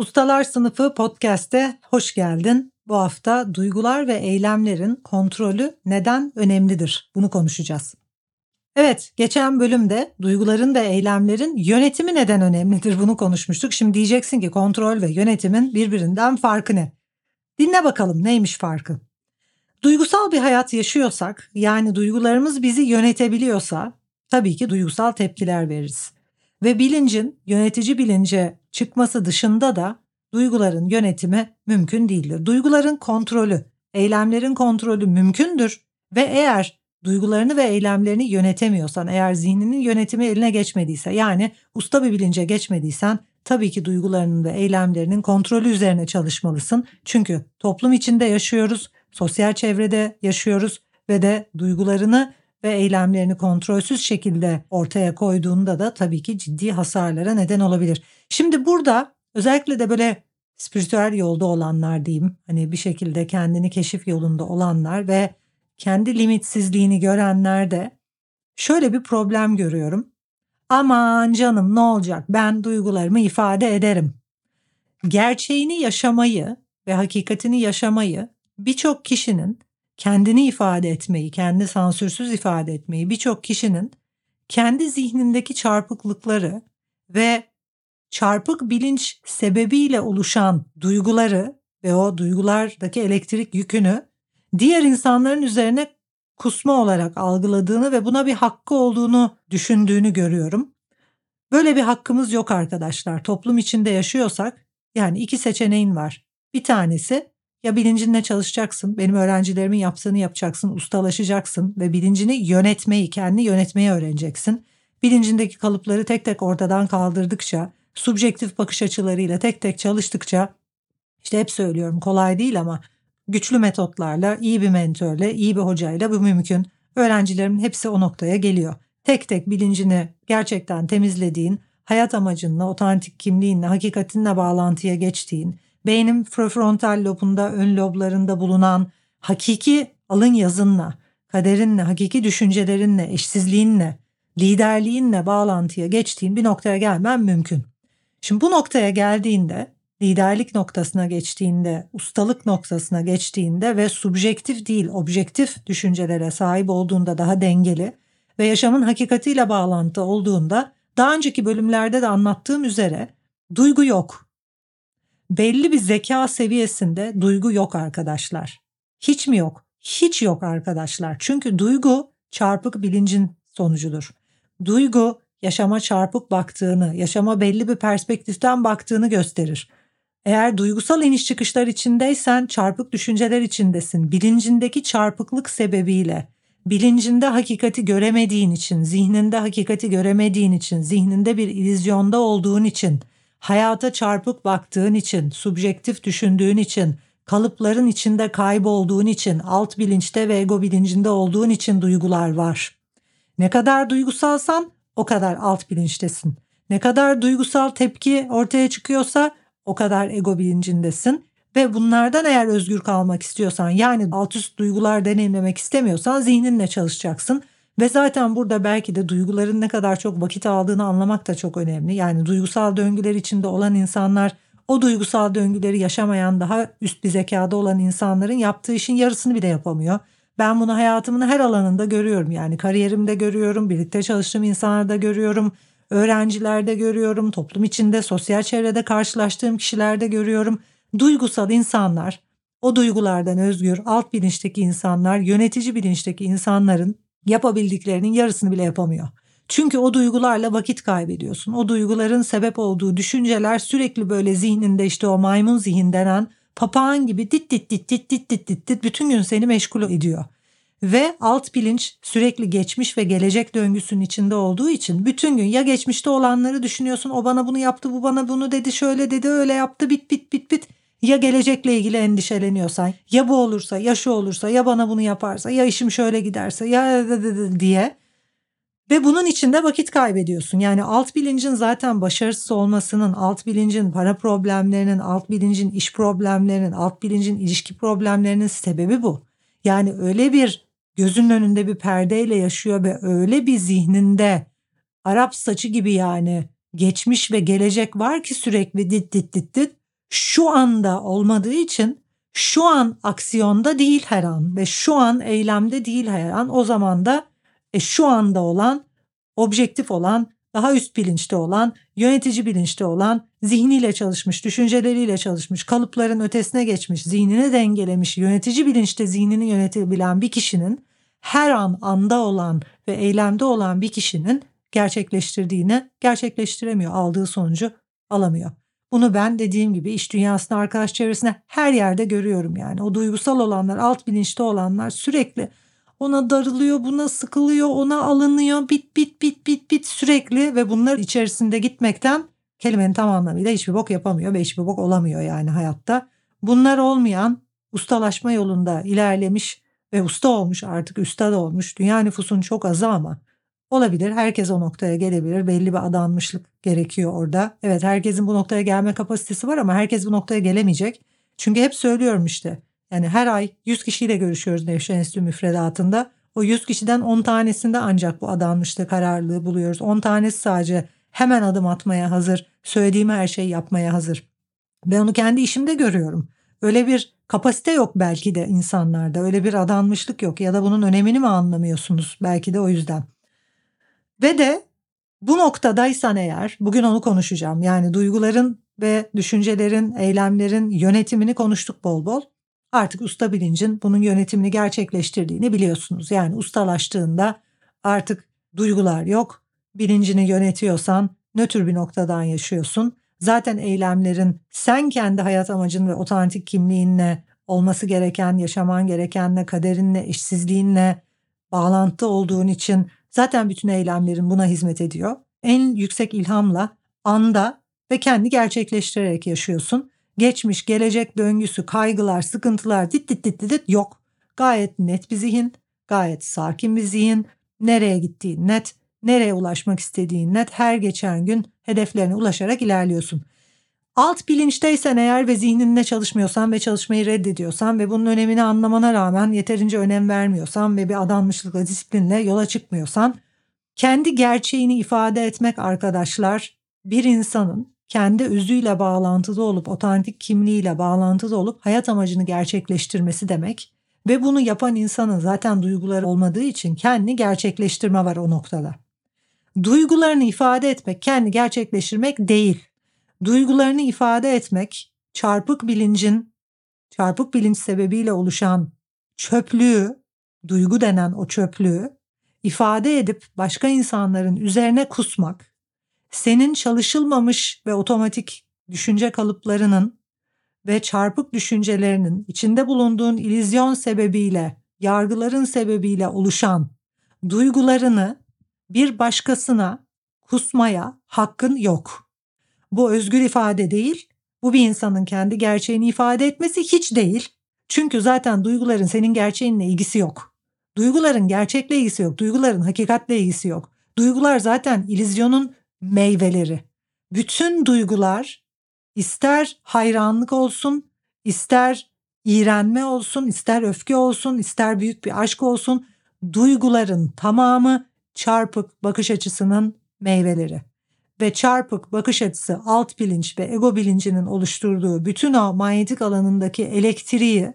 Ustalar Sınıfı podcast'e hoş geldin. Bu hafta duygular ve eylemlerin kontrolü neden önemlidir? Bunu konuşacağız. Evet, geçen bölümde duyguların ve eylemlerin yönetimi neden önemlidir bunu konuşmuştuk. Şimdi diyeceksin ki kontrol ve yönetimin birbirinden farkı ne? Dinle bakalım neymiş farkı? Duygusal bir hayat yaşıyorsak, yani duygularımız bizi yönetebiliyorsa tabii ki duygusal tepkiler veririz. Ve bilincin yönetici bilince çıkması dışında da duyguların yönetimi mümkün değildir. Duyguların kontrolü, eylemlerin kontrolü mümkündür ve eğer duygularını ve eylemlerini yönetemiyorsan, eğer zihninin yönetimi eline geçmediyse, yani usta bir bilince geçmediysen tabii ki duygularının ve eylemlerinin kontrolü üzerine çalışmalısın. Çünkü toplum içinde yaşıyoruz, sosyal çevrede yaşıyoruz ve de duygularını ve eylemlerini kontrolsüz şekilde ortaya koyduğunda da tabii ki ciddi hasarlara neden olabilir. Şimdi burada özellikle de böyle spiritüel yolda olanlar diyeyim, hani bir şekilde kendini keşif yolunda olanlar ve kendi limitsizliğini görenlerde şöyle bir problem görüyorum. Aman canım ne olacak ben duygularımı ifade ederim. Gerçeğini yaşamayı ve hakikatini yaşamayı birçok kişinin kendini ifade etmeyi, kendi sansürsüz ifade etmeyi birçok kişinin kendi zihnindeki çarpıklıkları ve çarpık bilinç sebebiyle oluşan duyguları ve o duygulardaki elektrik yükünü diğer insanların üzerine kusma olarak algıladığını ve buna bir hakkı olduğunu düşündüğünü görüyorum. Böyle bir hakkımız yok arkadaşlar. Toplum içinde yaşıyorsak yani iki seçeneğin var. Bir tanesi ya bilincinle çalışacaksın, benim öğrencilerimin yaptığını yapacaksın, ustalaşacaksın ve bilincini yönetmeyi, kendi yönetmeyi öğreneceksin. Bilincindeki kalıpları tek tek ortadan kaldırdıkça, subjektif bakış açılarıyla tek tek çalıştıkça, işte hep söylüyorum kolay değil ama güçlü metotlarla, iyi bir mentörle, iyi bir hocayla bu mümkün. Öğrencilerimin hepsi o noktaya geliyor. Tek tek bilincini gerçekten temizlediğin, hayat amacınla, otantik kimliğinle, hakikatinle bağlantıya geçtiğin, beynin prefrontal lobunda, ön loblarında bulunan hakiki alın yazınla, kaderinle, hakiki düşüncelerinle, eşsizliğinle, liderliğinle bağlantıya geçtiğin bir noktaya gelmen mümkün. Şimdi bu noktaya geldiğinde, liderlik noktasına geçtiğinde, ustalık noktasına geçtiğinde ve subjektif değil objektif düşüncelere sahip olduğunda daha dengeli ve yaşamın hakikatiyle bağlantı olduğunda daha önceki bölümlerde de anlattığım üzere duygu yok belli bir zeka seviyesinde duygu yok arkadaşlar. Hiç mi yok? Hiç yok arkadaşlar. Çünkü duygu çarpık bilincin sonucudur. Duygu yaşama çarpık baktığını, yaşama belli bir perspektiften baktığını gösterir. Eğer duygusal iniş çıkışlar içindeysen çarpık düşünceler içindesin. Bilincindeki çarpıklık sebebiyle, bilincinde hakikati göremediğin için, zihninde hakikati göremediğin için, zihninde bir ilizyonda olduğun için, hayata çarpık baktığın için, subjektif düşündüğün için, kalıpların içinde kaybolduğun için, alt bilinçte ve ego bilincinde olduğun için duygular var. Ne kadar duygusalsan o kadar alt bilinçtesin. Ne kadar duygusal tepki ortaya çıkıyorsa o kadar ego bilincindesin ve bunlardan eğer özgür kalmak istiyorsan yani alt üst duygular deneyimlemek istemiyorsan zihninle çalışacaksın. Ve zaten burada belki de duyguların ne kadar çok vakit aldığını anlamak da çok önemli. Yani duygusal döngüler içinde olan insanlar o duygusal döngüleri yaşamayan daha üst bir zekada olan insanların yaptığı işin yarısını bile yapamıyor. Ben bunu hayatımın her alanında görüyorum. Yani kariyerimde görüyorum, birlikte çalıştığım insanlarda görüyorum, öğrencilerde görüyorum, toplum içinde, sosyal çevrede karşılaştığım kişilerde görüyorum. Duygusal insanlar, o duygulardan özgür, alt bilinçteki insanlar, yönetici bilinçteki insanların yapabildiklerinin yarısını bile yapamıyor. Çünkü o duygularla vakit kaybediyorsun. O duyguların sebep olduğu düşünceler sürekli böyle zihninde işte o maymun zihin denen papağan gibi dit dit dit dit dit dit dit, dit bütün gün seni meşgul ediyor. Ve alt bilinç sürekli geçmiş ve gelecek döngüsünün içinde olduğu için bütün gün ya geçmişte olanları düşünüyorsun o bana bunu yaptı bu bana bunu dedi şöyle dedi öyle yaptı bit bit bit bit ya gelecekle ilgili endişeleniyorsan ya bu olursa ya şu olursa ya bana bunu yaparsa ya işim şöyle giderse ya diye ve bunun içinde vakit kaybediyorsun. Yani alt bilincin zaten başarısız olmasının, alt bilincin para problemlerinin, alt bilincin iş problemlerinin, alt bilincin ilişki problemlerinin sebebi bu. Yani öyle bir gözünün önünde bir perdeyle yaşıyor ve öyle bir zihninde Arap saçı gibi yani geçmiş ve gelecek var ki sürekli dit dit dit dit şu anda olmadığı için şu an aksiyonda değil her an ve şu an eylemde değil her an o zaman da e, şu anda olan objektif olan daha üst bilinçte olan, yönetici bilinçte olan, zihniyle çalışmış, düşünceleriyle çalışmış, kalıpların ötesine geçmiş, zihnini dengelemiş, yönetici bilinçte zihnini yönetebilen bir kişinin her an anda olan ve eylemde olan bir kişinin gerçekleştirdiğini gerçekleştiremiyor, aldığı sonucu alamıyor. Bunu ben dediğim gibi iş dünyasında arkadaş çevresinde her yerde görüyorum yani. O duygusal olanlar, alt bilinçte olanlar sürekli ona darılıyor, buna sıkılıyor, ona alınıyor, bit bit bit bit bit sürekli ve bunlar içerisinde gitmekten kelimenin tam anlamıyla hiçbir bok yapamıyor ve hiçbir bok olamıyor yani hayatta. Bunlar olmayan ustalaşma yolunda ilerlemiş ve usta olmuş artık üstad olmuş. Dünya nüfusunun çok azı ama olabilir. Herkes o noktaya gelebilir. Belli bir adanmışlık gerekiyor orada. Evet herkesin bu noktaya gelme kapasitesi var ama herkes bu noktaya gelemeyecek. Çünkü hep söylüyorum işte yani her ay 100 kişiyle görüşüyoruz Nevşehir Enstitü müfredatında. O 100 kişiden 10 tanesinde ancak bu adanmışlık kararlılığı buluyoruz. 10 tanesi sadece hemen adım atmaya hazır, söylediğim her şeyi yapmaya hazır. Ben onu kendi işimde görüyorum. Öyle bir kapasite yok belki de insanlarda. Öyle bir adanmışlık yok ya da bunun önemini mi anlamıyorsunuz belki de o yüzden. Ve de bu noktadaysan eğer bugün onu konuşacağım. Yani duyguların ve düşüncelerin, eylemlerin yönetimini konuştuk bol bol artık usta bilincin bunun yönetimini gerçekleştirdiğini biliyorsunuz. Yani ustalaştığında artık duygular yok. Bilincini yönetiyorsan nötr bir noktadan yaşıyorsun. Zaten eylemlerin sen kendi hayat amacın ve otantik kimliğinle olması gereken, yaşaman gerekenle, kaderinle, eşsizliğinle bağlantı olduğun için zaten bütün eylemlerin buna hizmet ediyor. En yüksek ilhamla anda ve kendi gerçekleştirerek yaşıyorsun geçmiş, gelecek döngüsü, kaygılar, sıkıntılar dit dit dit dit yok. Gayet net bir zihin, gayet sakin bir zihin, nereye gittiğin net, nereye ulaşmak istediğin net, her geçen gün hedeflerine ulaşarak ilerliyorsun. Alt bilinçteysen eğer ve zihninle çalışmıyorsan ve çalışmayı reddediyorsan ve bunun önemini anlamana rağmen yeterince önem vermiyorsan ve bir adanmışlıkla, disiplinle yola çıkmıyorsan kendi gerçeğini ifade etmek arkadaşlar bir insanın kendi özüyle bağlantılı olup otantik kimliğiyle bağlantılı olup hayat amacını gerçekleştirmesi demek ve bunu yapan insanın zaten duyguları olmadığı için kendi gerçekleştirme var o noktada. Duygularını ifade etmek kendi gerçekleştirmek değil. Duygularını ifade etmek çarpık bilincin çarpık bilinç sebebiyle oluşan çöplüğü, duygu denen o çöplüğü ifade edip başka insanların üzerine kusmak senin çalışılmamış ve otomatik düşünce kalıplarının ve çarpık düşüncelerinin içinde bulunduğun ilizyon sebebiyle, yargıların sebebiyle oluşan duygularını bir başkasına kusmaya hakkın yok. Bu özgür ifade değil, bu bir insanın kendi gerçeğini ifade etmesi hiç değil. Çünkü zaten duyguların senin gerçeğinle ilgisi yok. Duyguların gerçekle ilgisi yok, duyguların hakikatle ilgisi yok. Duygular zaten ilizyonun meyveleri. Bütün duygular ister hayranlık olsun, ister iğrenme olsun, ister öfke olsun, ister büyük bir aşk olsun, duyguların tamamı çarpık bakış açısının meyveleri. Ve çarpık bakış açısı alt bilinç ve ego bilincinin oluşturduğu bütün o manyetik alanındaki elektriği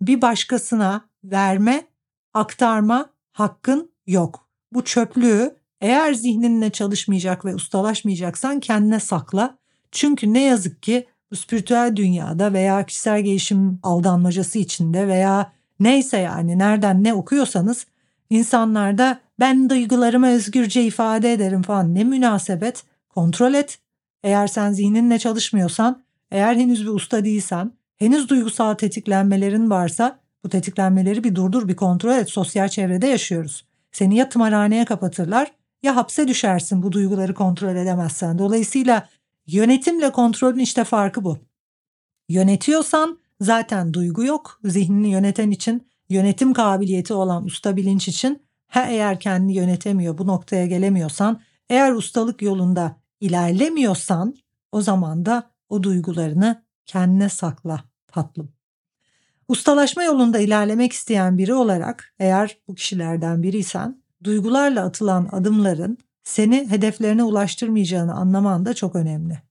bir başkasına verme, aktarma hakkın yok. Bu çöplüğü eğer zihninle çalışmayacak ve ustalaşmayacaksan kendine sakla. Çünkü ne yazık ki bu spiritüel dünyada veya kişisel gelişim aldanmacası içinde veya neyse yani nereden ne okuyorsanız insanlarda ben duygularımı özgürce ifade ederim falan ne münasebet kontrol et. Eğer sen zihninle çalışmıyorsan, eğer henüz bir usta değilsen, henüz duygusal tetiklenmelerin varsa Bu tetiklenmeleri bir durdur, bir kontrol et. Sosyal çevrede yaşıyoruz. Seni ya tımarhaneye kapatırlar ya hapse düşersin bu duyguları kontrol edemezsen. Dolayısıyla yönetimle kontrolün işte farkı bu. Yönetiyorsan zaten duygu yok. Zihnini yöneten için, yönetim kabiliyeti olan usta bilinç için ha eğer kendini yönetemiyor, bu noktaya gelemiyorsan, eğer ustalık yolunda ilerlemiyorsan o zaman da o duygularını kendine sakla tatlım. Ustalaşma yolunda ilerlemek isteyen biri olarak eğer bu kişilerden biriysen duygularla atılan adımların seni hedeflerine ulaştırmayacağını anlaman da çok önemli.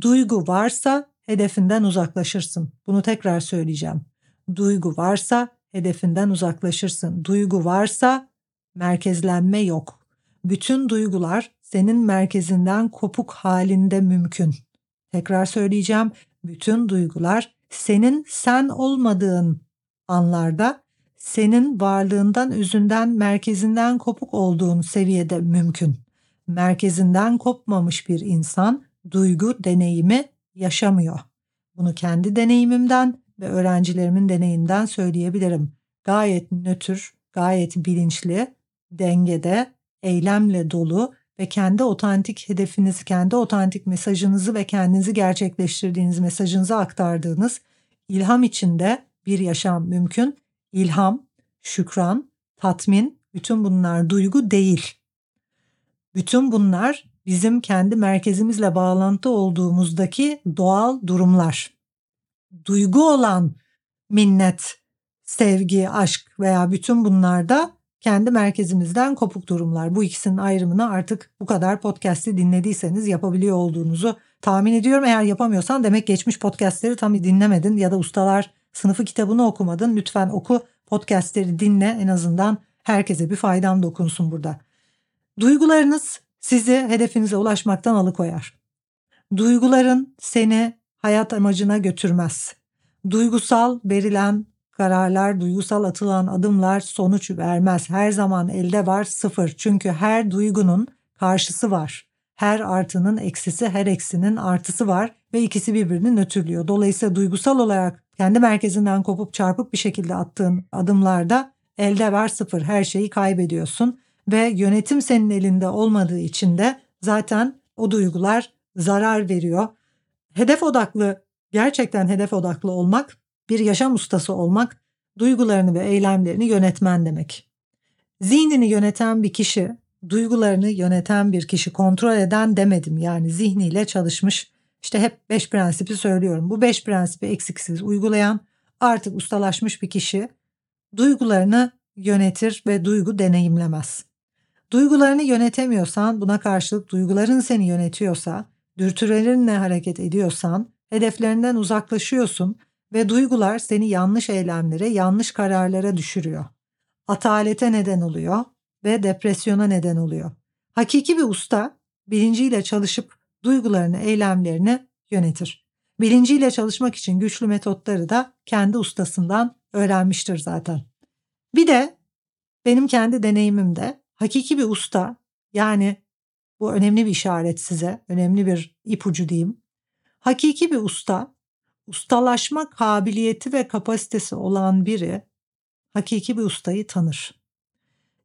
Duygu varsa hedefinden uzaklaşırsın. Bunu tekrar söyleyeceğim. Duygu varsa hedefinden uzaklaşırsın. Duygu varsa merkezlenme yok. Bütün duygular senin merkezinden kopuk halinde mümkün. Tekrar söyleyeceğim. Bütün duygular senin sen olmadığın anlarda senin varlığından, özünden, merkezinden kopuk olduğun seviyede mümkün. Merkezinden kopmamış bir insan duygu deneyimi yaşamıyor. Bunu kendi deneyimimden ve öğrencilerimin deneyiminden söyleyebilirim. Gayet nötr, gayet bilinçli, dengede, eylemle dolu ve kendi otantik hedefinizi, kendi otantik mesajınızı ve kendinizi gerçekleştirdiğiniz mesajınızı aktardığınız ilham içinde bir yaşam mümkün. İlham, şükran, tatmin, bütün bunlar duygu değil. Bütün bunlar bizim kendi merkezimizle bağlantı olduğumuzdaki doğal durumlar. Duygu olan minnet, sevgi, aşk veya bütün bunlar da kendi merkezimizden kopuk durumlar. Bu ikisinin ayrımını artık bu kadar podcast'i dinlediyseniz yapabiliyor olduğunuzu tahmin ediyorum. Eğer yapamıyorsan demek geçmiş podcast'leri tam dinlemedin ya da ustalar sınıfı kitabını okumadın. Lütfen oku podcast'leri dinle en azından herkese bir faydam dokunsun burada. Duygularınız sizi hedefinize ulaşmaktan alıkoyar. Duyguların seni hayat amacına götürmez. Duygusal verilen kararlar, duygusal atılan adımlar sonuç vermez. Her zaman elde var sıfır. Çünkü her duygunun karşısı var. Her artının eksisi, her eksinin artısı var ve ikisi birbirini nötrlüyor. Dolayısıyla duygusal olarak kendi merkezinden kopup çarpık bir şekilde attığın adımlarda elde var sıfır. Her şeyi kaybediyorsun ve yönetim senin elinde olmadığı için de zaten o duygular zarar veriyor. Hedef odaklı, gerçekten hedef odaklı olmak bir yaşam ustası olmak duygularını ve eylemlerini yönetmen demek. Zihnini yöneten bir kişi, duygularını yöneten bir kişi, kontrol eden demedim. Yani zihniyle çalışmış. İşte hep beş prensipi söylüyorum. Bu beş prensipi eksiksiz uygulayan artık ustalaşmış bir kişi duygularını yönetir ve duygu deneyimlemez. Duygularını yönetemiyorsan, buna karşılık duyguların seni yönetiyorsa, dürtülerinle hareket ediyorsan, hedeflerinden uzaklaşıyorsun ve duygular seni yanlış eylemlere, yanlış kararlara düşürüyor. Atalete neden oluyor ve depresyona neden oluyor. Hakiki bir usta bilinciyle çalışıp duygularını, eylemlerini yönetir. Bilinciyle çalışmak için güçlü metotları da kendi ustasından öğrenmiştir zaten. Bir de benim kendi deneyimimde hakiki bir usta yani bu önemli bir işaret size, önemli bir ipucu diyeyim. Hakiki bir usta ustalaşma kabiliyeti ve kapasitesi olan biri hakiki bir ustayı tanır.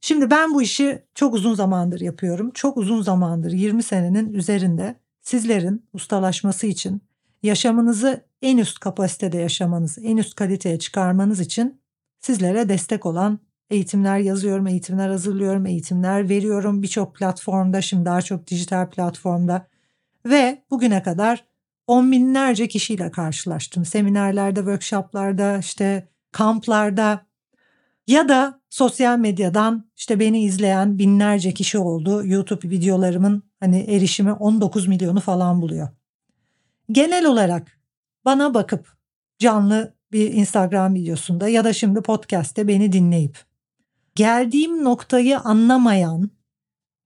Şimdi ben bu işi çok uzun zamandır yapıyorum. Çok uzun zamandır 20 senenin üzerinde sizlerin ustalaşması için yaşamınızı en üst kapasitede yaşamanız, en üst kaliteye çıkarmanız için sizlere destek olan eğitimler yazıyorum, eğitimler hazırlıyorum, eğitimler veriyorum birçok platformda, şimdi daha çok dijital platformda ve bugüne kadar on binlerce kişiyle karşılaştım. Seminerlerde, workshoplarda, işte kamplarda ya da sosyal medyadan işte beni izleyen binlerce kişi oldu. YouTube videolarımın hani erişimi 19 milyonu falan buluyor. Genel olarak bana bakıp canlı bir Instagram videosunda ya da şimdi podcast'te beni dinleyip geldiğim noktayı anlamayan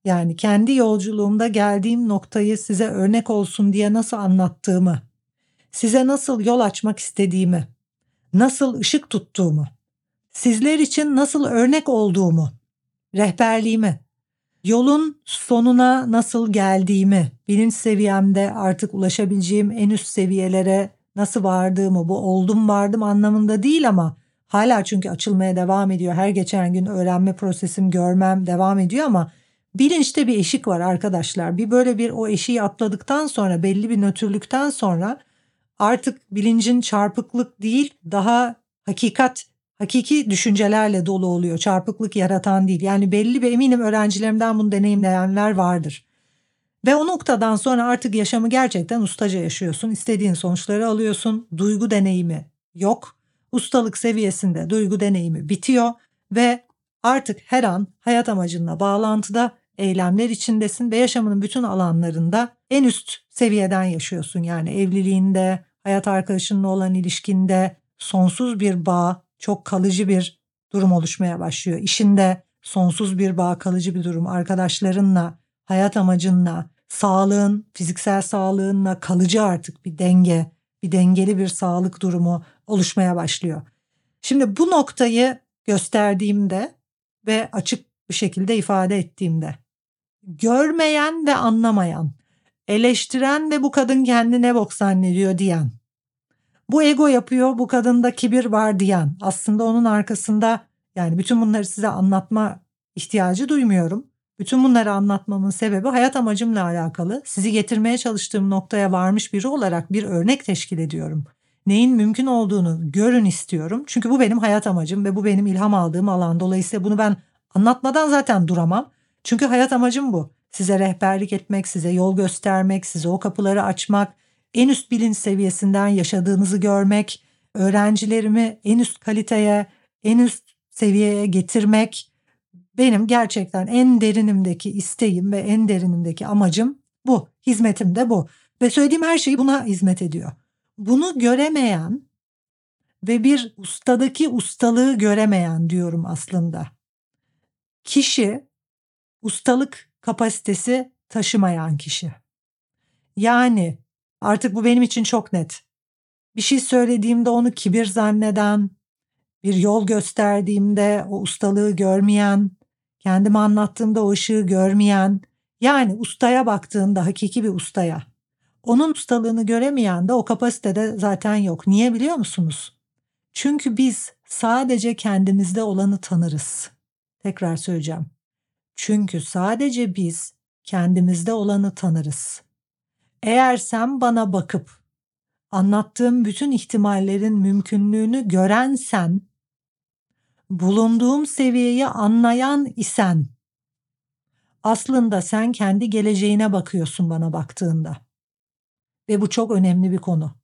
yani kendi yolculuğumda geldiğim noktayı size örnek olsun diye nasıl anlattığımı, size nasıl yol açmak istediğimi, nasıl ışık tuttuğumu, sizler için nasıl örnek olduğumu, rehberliğimi, yolun sonuna nasıl geldiğimi, bilinç seviyemde artık ulaşabileceğim en üst seviyelere nasıl vardığımı, bu oldum vardım anlamında değil ama Hala çünkü açılmaya devam ediyor. Her geçen gün öğrenme prosesim, görmem devam ediyor ama bilinçte bir eşik var arkadaşlar. Bir böyle bir o eşiği atladıktan sonra belli bir nötrlükten sonra artık bilincin çarpıklık değil daha hakikat hakiki düşüncelerle dolu oluyor. Çarpıklık yaratan değil. Yani belli bir eminim öğrencilerimden bunu deneyimleyenler vardır. Ve o noktadan sonra artık yaşamı gerçekten ustaca yaşıyorsun. İstediğin sonuçları alıyorsun. Duygu deneyimi yok. Ustalık seviyesinde duygu deneyimi bitiyor ve artık her an hayat amacınla bağlantıda eylemler içindesin ve yaşamının bütün alanlarında en üst seviyeden yaşıyorsun. Yani evliliğinde, hayat arkadaşınla olan ilişkinde sonsuz bir bağ, çok kalıcı bir durum oluşmaya başlıyor. İşinde sonsuz bir bağ, kalıcı bir durum arkadaşlarınla, hayat amacınla, sağlığın, fiziksel sağlığınla kalıcı artık bir denge, bir dengeli bir sağlık durumu oluşmaya başlıyor. Şimdi bu noktayı gösterdiğimde ve açık bir şekilde ifade ettiğimde görmeyen ve anlamayan, eleştiren ve bu kadın kendine bok zannediyor diyen, bu ego yapıyor, bu kadında kibir var diyen, aslında onun arkasında yani bütün bunları size anlatma ihtiyacı duymuyorum. Bütün bunları anlatmamın sebebi hayat amacımla alakalı. Sizi getirmeye çalıştığım noktaya varmış biri olarak bir örnek teşkil ediyorum. Neyin mümkün olduğunu görün istiyorum. Çünkü bu benim hayat amacım ve bu benim ilham aldığım alan. Dolayısıyla bunu ben anlatmadan zaten duramam. Çünkü hayat amacım bu. Size rehberlik etmek, size yol göstermek, size o kapıları açmak, en üst bilinç seviyesinden yaşadığınızı görmek, öğrencilerimi en üst kaliteye, en üst seviyeye getirmek benim gerçekten en derinimdeki isteğim ve en derinimdeki amacım bu. Hizmetim de bu. Ve söylediğim her şey buna hizmet ediyor. Bunu göremeyen ve bir ustadaki ustalığı göremeyen diyorum aslında. Kişi ustalık kapasitesi taşımayan kişi. Yani artık bu benim için çok net. Bir şey söylediğimde onu kibir zanneden, bir yol gösterdiğimde o ustalığı görmeyen, kendime anlattığımda o ışığı görmeyen, yani ustaya baktığında hakiki bir ustaya, onun ustalığını göremeyen de o kapasitede zaten yok. Niye biliyor musunuz? Çünkü biz sadece kendimizde olanı tanırız. Tekrar söyleyeceğim. Çünkü sadece biz kendimizde olanı tanırız. Eğer sen bana bakıp anlattığım bütün ihtimallerin mümkünlüğünü görensen, bulunduğum seviyeyi anlayan isen, aslında sen kendi geleceğine bakıyorsun bana baktığında. Ve bu çok önemli bir konu.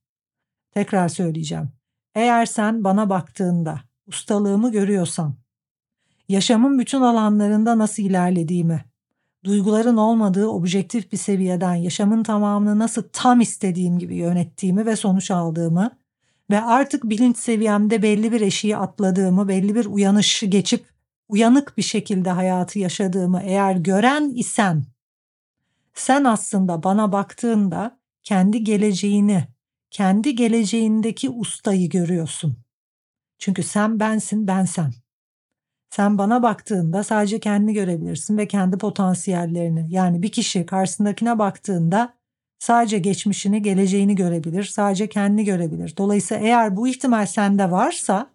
Tekrar söyleyeceğim. Eğer sen bana baktığında ustalığımı görüyorsan, yaşamın bütün alanlarında nasıl ilerlediğimi, duyguların olmadığı objektif bir seviyeden yaşamın tamamını nasıl tam istediğim gibi yönettiğimi ve sonuç aldığımı ve artık bilinç seviyemde belli bir eşiği atladığımı, belli bir uyanışı geçip uyanık bir şekilde hayatı yaşadığımı eğer gören isen sen aslında bana baktığında kendi geleceğini, kendi geleceğindeki ustayı görüyorsun. Çünkü sen bensin, ben sen. Sen bana baktığında sadece kendini görebilirsin ve kendi potansiyellerini. Yani bir kişi karşısındakine baktığında sadece geçmişini, geleceğini görebilir, sadece kendini görebilir. Dolayısıyla eğer bu ihtimal sende varsa,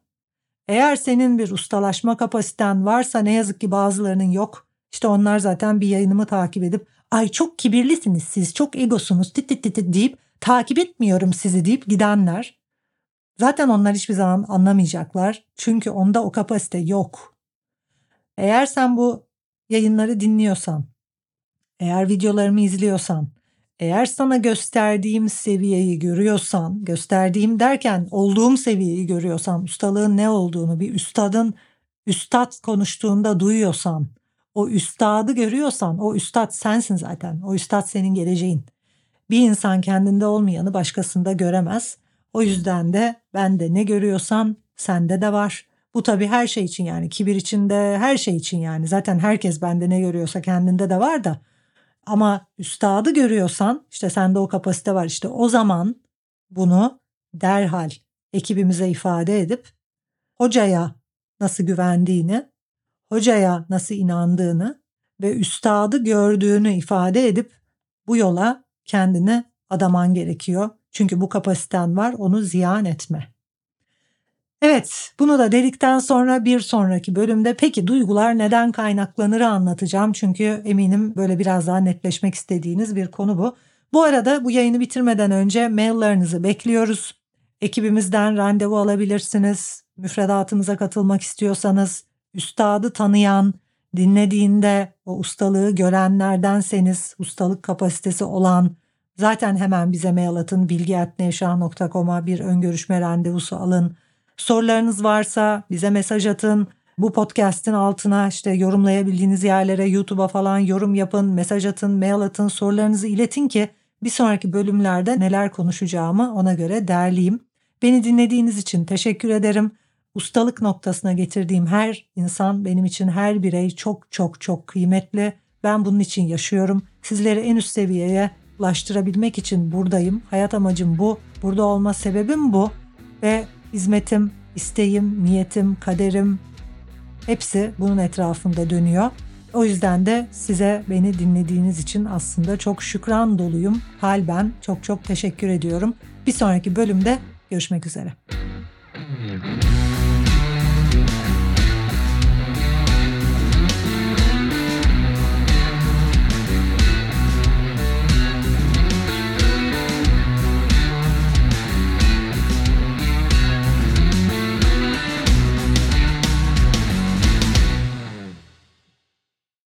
eğer senin bir ustalaşma kapasiten varsa ne yazık ki bazılarının yok. İşte onlar zaten bir yayınımı takip edip ay çok kibirlisiniz siz, çok egosunuz tit tit tit deyip takip etmiyorum sizi deyip gidenler. Zaten onlar hiçbir zaman anlamayacaklar. Çünkü onda o kapasite yok. Eğer sen bu yayınları dinliyorsan, eğer videolarımı izliyorsan, eğer sana gösterdiğim seviyeyi görüyorsan, gösterdiğim derken olduğum seviyeyi görüyorsan, ustalığın ne olduğunu bir üstadın üstad konuştuğunda duyuyorsan, o üstadı görüyorsan, o üstad sensin zaten. O üstad senin geleceğin. Bir insan kendinde olmayanı başkasında göremez. O yüzden de ben de ne görüyorsan sende de var. Bu tabii her şey için yani kibir içinde her şey için yani zaten herkes bende ne görüyorsa kendinde de var da ama üstadı görüyorsan işte sende o kapasite var işte o zaman bunu derhal ekibimize ifade edip hocaya nasıl güvendiğini, hocaya nasıl inandığını ve üstadı gördüğünü ifade edip bu yola kendini adaman gerekiyor. Çünkü bu kapasiten var onu ziyan etme. Evet, bunu da dedikten sonra bir sonraki bölümde peki duygular neden kaynaklanırı anlatacağım. Çünkü eminim böyle biraz daha netleşmek istediğiniz bir konu bu. Bu arada bu yayını bitirmeden önce maillerinizi bekliyoruz. Ekibimizden randevu alabilirsiniz. Müfredatımıza katılmak istiyorsanız, üstadı tanıyan, dinlediğinde o ustalığı görenlerdenseniz, ustalık kapasitesi olan, zaten hemen bize mail atın bilgi.nevşah.com'a bir ön görüşme randevusu alın. Sorularınız varsa bize mesaj atın. Bu podcast'in altına işte yorumlayabildiğiniz yerlere YouTube'a falan yorum yapın, mesaj atın, mail atın, sorularınızı iletin ki bir sonraki bölümlerde neler konuşacağımı ona göre derleyeyim. Beni dinlediğiniz için teşekkür ederim. Ustalık noktasına getirdiğim her insan benim için her birey çok çok çok kıymetli. Ben bunun için yaşıyorum. Sizleri en üst seviyeye ulaştırabilmek için buradayım. Hayat amacım bu. Burada olma sebebim bu. Ve hizmetim, isteğim, niyetim, kaderim hepsi bunun etrafında dönüyor. O yüzden de size beni dinlediğiniz için aslında çok şükran doluyum. Hal ben çok çok teşekkür ediyorum. Bir sonraki bölümde görüşmek üzere.